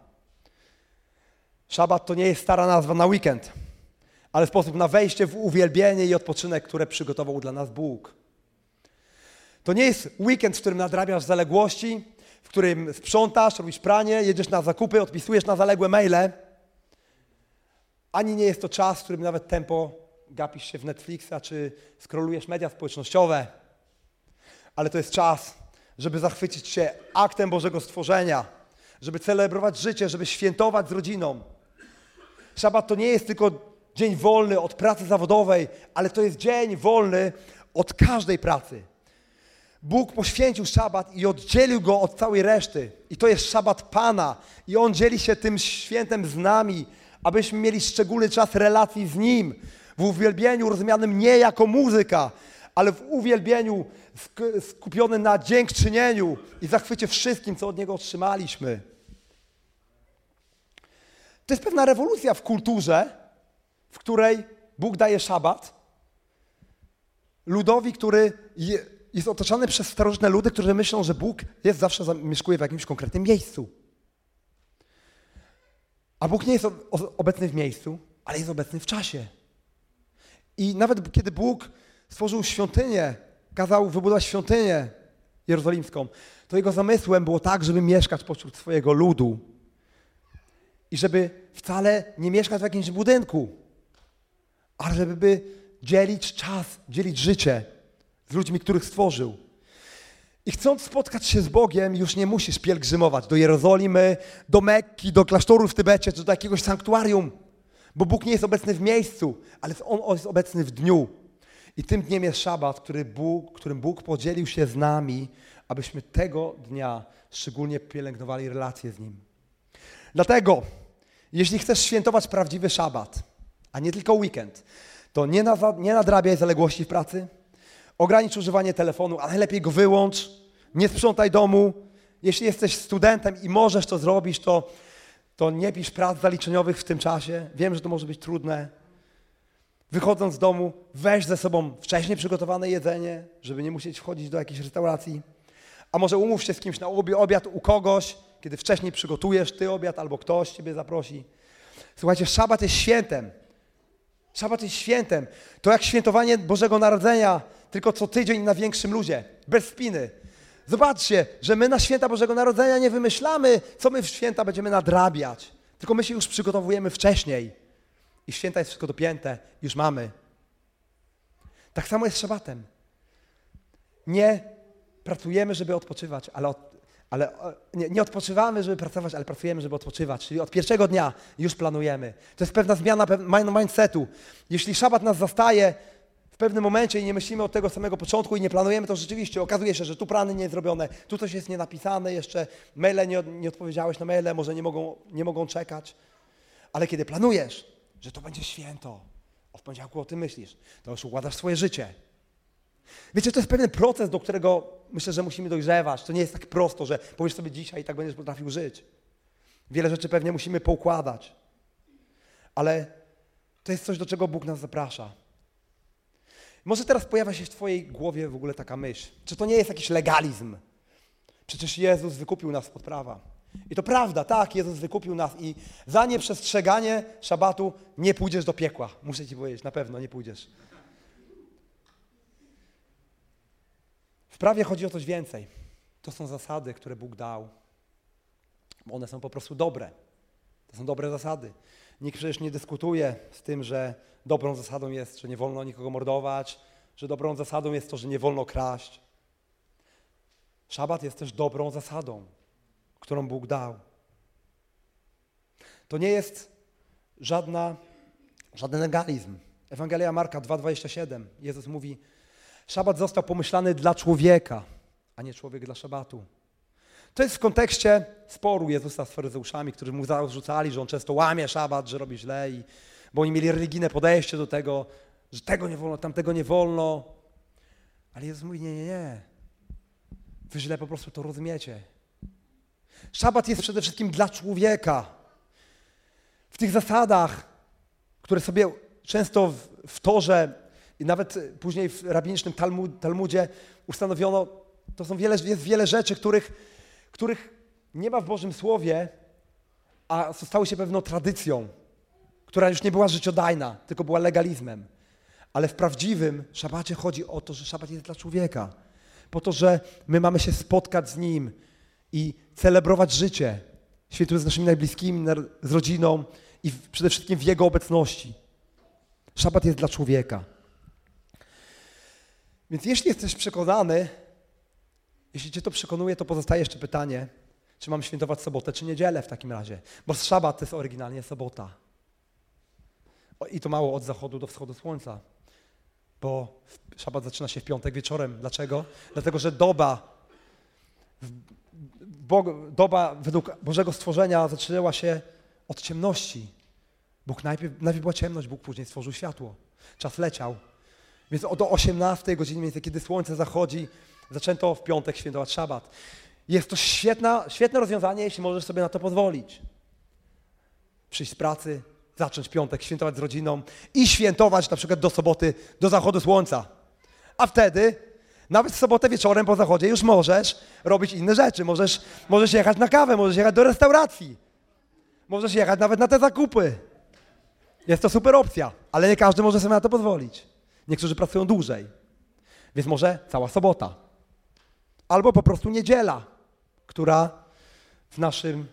Szabat to nie jest stara nazwa na weekend, ale sposób na wejście w uwielbienie i odpoczynek, które przygotował dla nas Bóg. To nie jest weekend, w którym nadrabiasz zaległości, w którym sprzątasz, robisz pranie, jedziesz na zakupy, odpisujesz na zaległe maile. Ani nie jest to czas, w którym nawet tempo gapisz się w Netflixa, czy skrolujesz media społecznościowe. Ale to jest czas, żeby zachwycić się aktem Bożego stworzenia, żeby celebrować życie, żeby świętować z rodziną. Szabat to nie jest tylko dzień wolny od pracy zawodowej, ale to jest dzień wolny od każdej pracy. Bóg poświęcił szabat i oddzielił go od całej reszty. I to jest szabat Pana. I On dzieli się tym świętem z nami, abyśmy mieli szczególny czas relacji z Nim. W uwielbieniu rozumianym nie jako muzyka, ale w uwielbieniu skupiony na dziękczynieniu i zachwycie wszystkim, co od Niego otrzymaliśmy. To jest pewna rewolucja w kulturze, w której Bóg daje szabat ludowi, który jest otoczony przez starożytne ludy, którzy myślą, że Bóg jest zawsze zamieszkuje w jakimś konkretnym miejscu. A Bóg nie jest obecny w miejscu, ale jest obecny w czasie. I nawet kiedy Bóg stworzył świątynię, kazał wybudować świątynię jerozolimską, to jego zamysłem było tak, żeby mieszkać pośród swojego ludu. I żeby wcale nie mieszkać w jakimś budynku, ale żeby dzielić czas, dzielić życie z ludźmi, których stworzył. I chcąc spotkać się z Bogiem, już nie musisz pielgrzymować do Jerozolimy, do Mekki, do klasztoru w Tybecie, czy do jakiegoś sanktuarium, bo Bóg nie jest obecny w miejscu, ale On jest obecny w dniu. I tym dniem jest szabat, który Bóg, którym Bóg podzielił się z nami, abyśmy tego dnia szczególnie pielęgnowali relacje z Nim. Dlatego, jeśli chcesz świętować prawdziwy szabat, a nie tylko weekend, to nie, nadrabiaj zaległości w pracy, ogranicz używanie telefonu, a najlepiej go wyłącz, nie sprzątaj domu. Jeśli jesteś studentem i możesz to zrobić, to, to nie pisz prac zaliczeniowych w tym czasie. Wiem, że to może być trudne. Wychodząc z domu, weź ze sobą wcześniej przygotowane jedzenie, żeby nie musieć wchodzić do jakiejś restauracji. A może umów się z kimś na obiad u kogoś, kiedy wcześniej przygotujesz ty obiad albo ktoś ciebie zaprosi. Słuchajcie, szabat jest świętem. Szabat jest świętem. To jak świętowanie Bożego Narodzenia, tylko co tydzień na większym ludzie, bez spiny. Zobaczcie, że my na święta Bożego Narodzenia nie wymyślamy, co my w święta będziemy nadrabiać, tylko my się już przygotowujemy wcześniej. I święta jest wszystko dopięte, już mamy. Tak samo jest z szabatem. Nie pracujemy, żeby odpoczywać, ale od, ale nie, nie, odpoczywamy, żeby pracować, ale pracujemy, żeby odpoczywać. Czyli od pierwszego dnia już planujemy. To jest pewna zmiana mindsetu. Jeśli szabat nas zastaje pewnym momencie i nie myślimy od tego samego początku i nie planujemy, to rzeczywiście okazuje się, że tu plany nie zrobione, tu coś jest nienapisane jeszcze, maile nie, nie odpowiedziałeś na maile, może nie mogą, nie mogą czekać. Ale kiedy planujesz, że to będzie święto, od poniedziałku o tym myślisz, to już układasz swoje życie. Wiecie, to jest pewien proces, do którego myślę, że musimy dojrzewać. To nie jest tak prosto, że powiesz sobie dzisiaj i tak będziesz potrafił żyć. Wiele rzeczy pewnie musimy poukładać. Ale to jest coś, do czego Bóg nas zaprasza. Może teraz pojawia się w Twojej głowie w ogóle taka myśl. Czy to nie jest jakiś legalizm? Przecież Jezus wykupił nas od prawa. I to prawda, tak, Jezus wykupił nas i za nieprzestrzeganie szabatu nie pójdziesz do piekła. Muszę Ci powiedzieć, na pewno nie pójdziesz. W prawie chodzi o coś więcej. To są zasady, które Bóg dał. One są po prostu dobre. To są dobre zasady. Nikt przecież nie dyskutuje z tym, że dobrą zasadą jest, że nie wolno nikogo mordować, że dobrą zasadą jest to, że nie wolno kraść. Szabat jest też dobrą zasadą, którą Bóg dał. To nie jest żadna, żaden legalizm. Ewangelia Marka 2,27. Jezus mówi, szabat został pomyślany dla człowieka, a nie człowiek dla szabatu. To jest w kontekście sporu Jezusa z faryzeuszami, którzy mu zarzucali, że on często łamie szabat, że robi źle, i, bo oni mieli religijne podejście do tego, że tego nie wolno, tamtego nie wolno. Ale Jezus mówi, nie, nie, nie. Wy źle po prostu to rozumiecie. Szabat jest przede wszystkim dla człowieka. W tych zasadach, które sobie często w, w Torze i nawet później w rabinicznym Talmud, Talmudzie ustanowiono, to są wiele, jest wiele rzeczy, których, których nie ma w Bożym Słowie, a stały się pewną tradycją, która już nie była życiodajna, tylko była legalizmem. Ale w prawdziwym szabacie chodzi o to, że szabat jest dla człowieka. Po to, że my mamy się spotkać z Nim i celebrować życie. Świętuję z naszymi najbliskimi, z rodziną i przede wszystkim w Jego obecności. Szabat jest dla człowieka. Więc jeśli jesteś przekonany, jeśli Cię to przekonuje, to pozostaje jeszcze pytanie, czy mam świętować sobotę, czy niedzielę w takim razie. Bo szabat to jest oryginalnie sobota. I to mało od zachodu do wschodu słońca. Bo szabat zaczyna się w piątek wieczorem. Dlaczego? Dlatego, że doba, doba według Bożego stworzenia zaczęła się od ciemności. Bóg najpierw, najpierw była ciemność, Bóg później stworzył światło. Czas leciał. Więc do 18 godziny, kiedy słońce zachodzi, zaczęto w piątek świętować szabat. Jest to świetna, świetne rozwiązanie, jeśli możesz sobie na to pozwolić. Przyjść z pracy, zacząć piątek, świętować z rodziną i świętować na przykład do soboty, do zachodu słońca. A wtedy, nawet w sobotę wieczorem po zachodzie już możesz robić inne rzeczy. Możesz, możesz jechać na kawę, możesz jechać do restauracji. Możesz jechać nawet na te zakupy. Jest to super opcja, ale nie każdy może sobie na to pozwolić. Niektórzy pracują dłużej, więc może cała sobota. Albo po prostu niedziela, która w naszym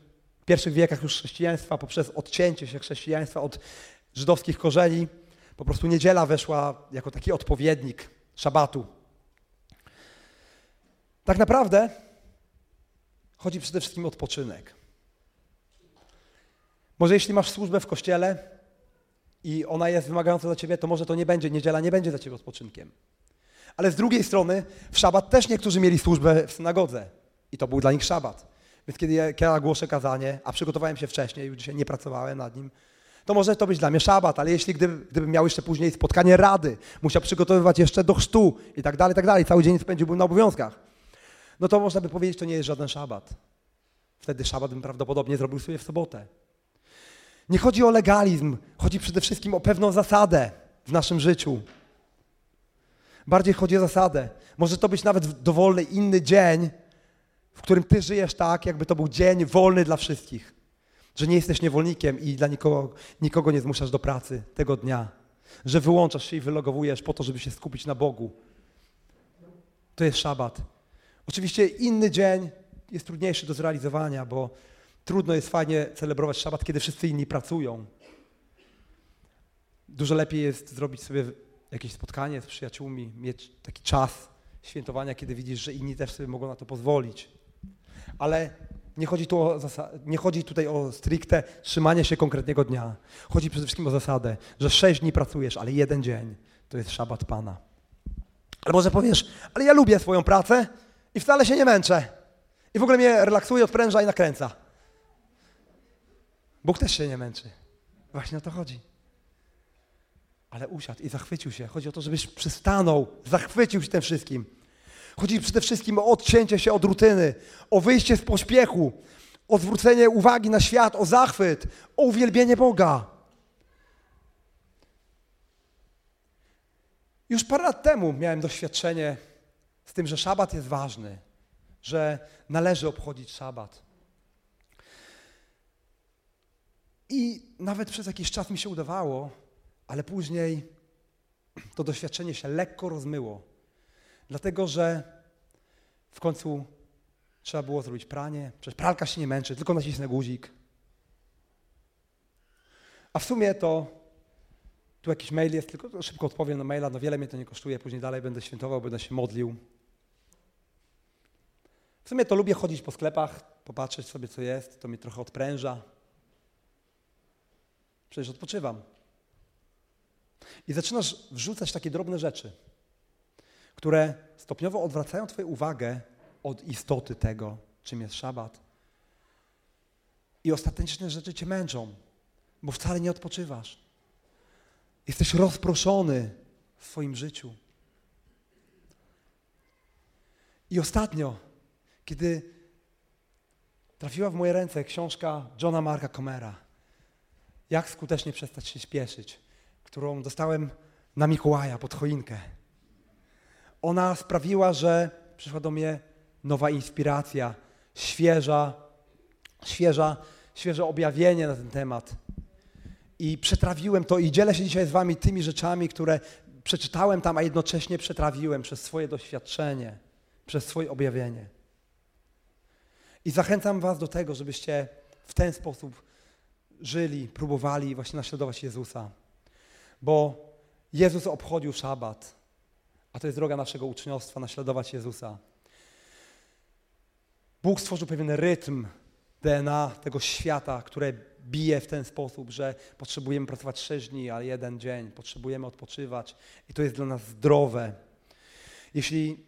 pierwszych wiekach już chrześcijaństwa, poprzez odcięcie się chrześcijaństwa od żydowskich korzeni, po prostu niedziela weszła jako taki odpowiednik szabatu. Tak naprawdę chodzi przede wszystkim o odpoczynek. Może jeśli masz służbę w kościele i ona jest wymagająca dla ciebie, to może to nie będzie, niedziela nie będzie dla ciebie odpoczynkiem. Ale z drugiej strony w szabat też niektórzy mieli służbę w synagodze i to był dla nich szabat. Więc kiedy ja, kiedy ja głoszę kazanie, a przygotowałem się wcześniej, już dzisiaj nie pracowałem nad nim, to może to być dla mnie szabat, ale jeśli gdyby, gdybym miał jeszcze później spotkanie rady, musiał przygotowywać jeszcze do chrztu i tak dalej, i tak dalej, cały dzień spędziłbym na obowiązkach, no to można by powiedzieć, to nie jest żaden szabat. Wtedy szabat bym prawdopodobnie zrobił sobie w sobotę. Nie chodzi o legalizm, chodzi przede wszystkim o pewną zasadę w naszym życiu. Bardziej chodzi o zasadę. Może to być nawet dowolny inny dzień, w którym ty żyjesz tak, jakby to był dzień wolny dla wszystkich. Że nie jesteś niewolnikiem i dla nikogo, nikogo nie zmuszasz do pracy tego dnia. Że wyłączasz się i wylogowujesz po to, żeby się skupić na Bogu. To jest szabat. Oczywiście inny dzień jest trudniejszy do zrealizowania, bo trudno jest fajnie celebrować szabat, kiedy wszyscy inni pracują. Dużo lepiej jest zrobić sobie jakieś spotkanie z przyjaciółmi, mieć taki czas świętowania, kiedy widzisz, że inni też sobie mogą na to pozwolić. Ale nie chodzi, tu o nie chodzi tutaj o stricte trzymanie się konkretnego dnia. Chodzi przede wszystkim o zasadę, że sześć dni pracujesz, ale jeden dzień to jest szabat Pana. Ale może powiesz, ale ja lubię swoją pracę i wcale się nie męczę. I w ogóle mnie relaksuje, odpręża i nakręca. Bóg też się nie męczy. Właśnie o to chodzi. Ale usiadł i zachwycił się. Chodzi o to, żebyś przystanął, zachwycił się tym wszystkim. Chodzi przede wszystkim o odcięcie się od rutyny, o wyjście z pośpiechu, o zwrócenie uwagi na świat, o zachwyt, o uwielbienie Boga. Już parę lat temu miałem doświadczenie z tym, że szabat jest ważny, że należy obchodzić szabat. I nawet przez jakiś czas mi się udawało, ale później to doświadczenie się lekko rozmyło. Dlatego, że w końcu trzeba było zrobić pranie. Przecież pralka się nie męczy, tylko nacisnę guzik. A w sumie to tu jakiś mail jest, tylko szybko odpowiem na maila, no wiele mnie to nie kosztuje, później dalej będę świętował, będę się modlił. W sumie to lubię chodzić po sklepach, popatrzeć sobie co jest, to mnie trochę odpręża. Przecież odpoczywam. I zaczynasz wrzucać takie drobne rzeczy, które stopniowo odwracają Twoją uwagę od istoty tego, czym jest szabat. I ostateczne rzeczy Cię męczą, bo wcale nie odpoczywasz. Jesteś rozproszony w swoim życiu. I ostatnio, kiedy trafiła w moje ręce książka Johna Marka Comera, Jak skutecznie przestać się śpieszyć, którą dostałem na Mikołaja pod choinkę. Ona sprawiła, że przyszła do mnie nowa inspiracja, świeża, świeża, świeże objawienie na ten temat. I przetrawiłem to i dzielę się dzisiaj z wami tymi rzeczami, które przeczytałem tam, a jednocześnie przetrawiłem przez swoje doświadczenie, przez swoje objawienie. I zachęcam was do tego, żebyście w ten sposób żyli, próbowali właśnie naśladować Jezusa. Bo Jezus obchodził szabat, a to jest droga naszego uczniostwa, naśladować Jezusa. Bóg stworzył pewien rytm DNA tego świata, które bije w ten sposób, że potrzebujemy pracować sześć dni, a jeden dzień, potrzebujemy odpoczywać i to jest dla nas zdrowe. Jeśli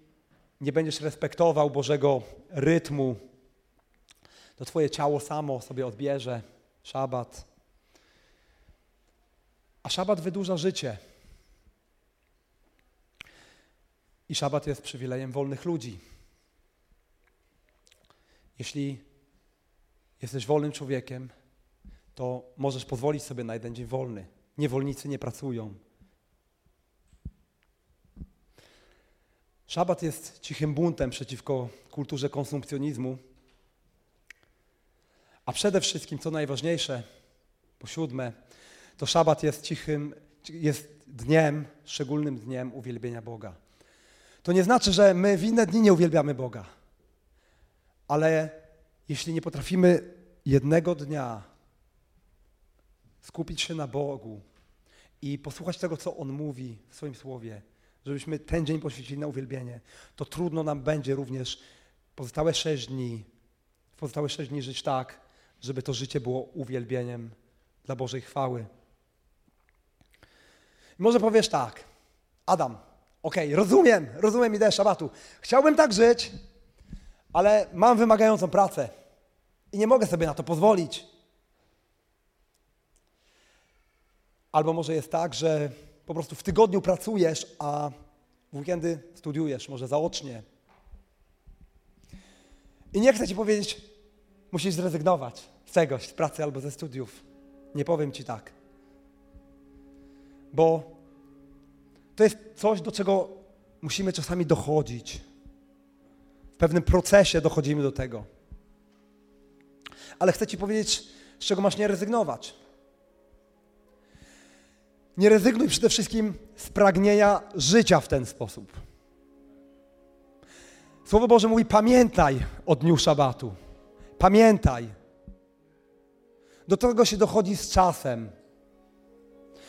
nie będziesz respektował Bożego rytmu, to Twoje ciało samo sobie odbierze szabat. A szabat wydłuża życie. I szabat jest przywilejem wolnych ludzi. Jeśli jesteś wolnym człowiekiem, to możesz pozwolić sobie na jeden dzień wolny. Niewolnicy nie pracują. Szabat jest cichym buntem przeciwko kulturze konsumpcjonizmu. A przede wszystkim, co najważniejsze, po siódme, to szabat jest cichym, jest dniem, szczególnym dniem uwielbienia Boga. To nie znaczy, że my w inne dni nie uwielbiamy Boga, ale jeśli nie potrafimy jednego dnia skupić się na Bogu i posłuchać tego, co On mówi w swoim słowie, żebyśmy ten dzień poświęcili na uwielbienie, to trudno nam będzie również pozostałe sześć dni, pozostałe sześć dni żyć tak, żeby to życie było uwielbieniem dla Bożej chwały. Może powiesz tak, Adam, okej, okay, rozumiem, rozumiem ideę szabatu. Chciałbym tak żyć, ale mam wymagającą pracę i nie mogę sobie na to pozwolić. Albo może jest tak, że po prostu w tygodniu pracujesz, a w weekendy studiujesz, może zaocznie. I nie chcę ci powiedzieć, musisz zrezygnować z czegoś, z pracy albo ze studiów. Nie powiem ci tak. Bo to jest coś, do czego musimy czasami dochodzić. W pewnym procesie dochodzimy do tego. Ale chcę ci powiedzieć, z czego masz nie rezygnować. Nie rezygnuj przede wszystkim z pragnienia życia w ten sposób. Słowo Boże mówi: pamiętaj o dniu szabatu. Pamiętaj. Do tego się dochodzi z czasem.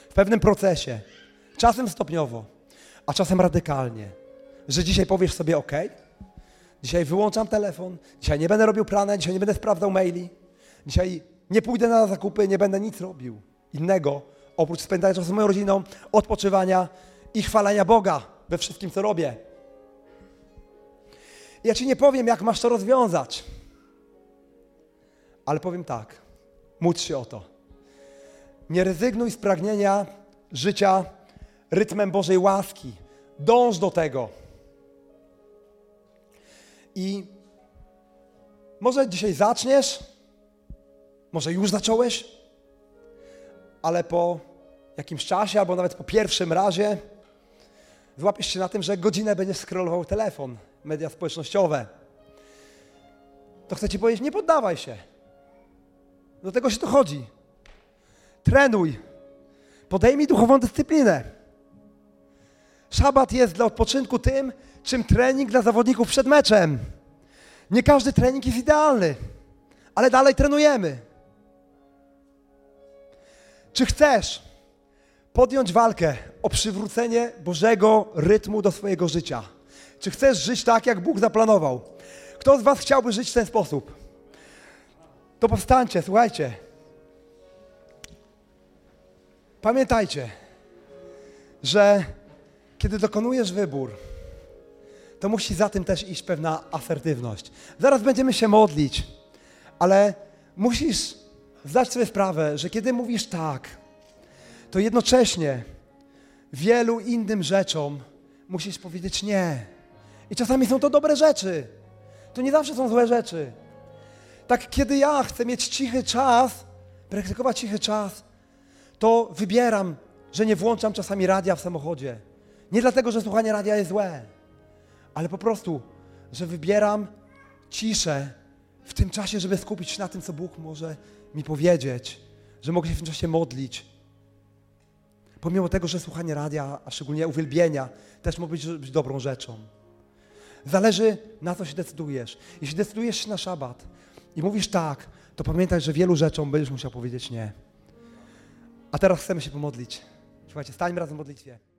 W pewnym procesie. Czasem stopniowo, a czasem radykalnie. Że dzisiaj powiesz sobie: OK, dzisiaj wyłączam telefon, dzisiaj nie będę robił plana, dzisiaj nie będę sprawdzał maili, dzisiaj nie pójdę na zakupy, nie będę nic robił innego, oprócz spędzania czasu z moją rodziną, odpoczywania i chwalenia Boga we wszystkim, co robię. Ja Ci nie powiem, jak masz to rozwiązać. Ale powiem tak, módl się o to. Nie rezygnuj z pragnienia życia rytmem Bożej łaski. Dąż do tego. I może dzisiaj zaczniesz, może już zacząłeś, ale po jakimś czasie, albo nawet po pierwszym razie, złapiesz się na tym, że godzinę będziesz scrollował telefon, media społecznościowe. To chcę Ci powiedzieć, nie poddawaj się. Do tego się to chodzi. Trenuj. Podejmij duchową dyscyplinę. Szabat jest dla odpoczynku tym, czym trening dla zawodników przed meczem. Nie każdy trening jest idealny, ale dalej trenujemy. Czy chcesz podjąć walkę o przywrócenie Bożego rytmu do swojego życia? Czy chcesz żyć tak, jak Bóg zaplanował? Kto z Was chciałby żyć w ten sposób? To powstańcie, słuchajcie. Pamiętajcie, że kiedy dokonujesz wybór, to musi za tym też iść pewna asertywność. Zaraz będziemy się modlić, ale musisz zdać sobie sprawę, że kiedy mówisz tak, to jednocześnie wielu innym rzeczom musisz powiedzieć nie. I czasami są to dobre rzeczy. To nie zawsze są złe rzeczy. Tak, kiedy ja chcę mieć cichy czas, praktykować cichy czas, to wybieram, że nie włączam czasami radia w samochodzie. Nie dlatego, że słuchanie radia jest złe, ale po prostu, że wybieram ciszę w tym czasie, żeby skupić się na tym, co Bóg może mi powiedzieć, że mogę się w tym czasie modlić. Pomimo tego, że słuchanie radia, a szczególnie uwielbienia, też może być, być dobrą rzeczą. Zależy na co się decydujesz. Jeśli decydujesz się na szabat i mówisz tak, to pamiętaj, że wielu rzeczom będziesz musiał powiedzieć nie. A teraz chcemy się pomodlić. Słuchajcie, stańmy razem w modlitwie.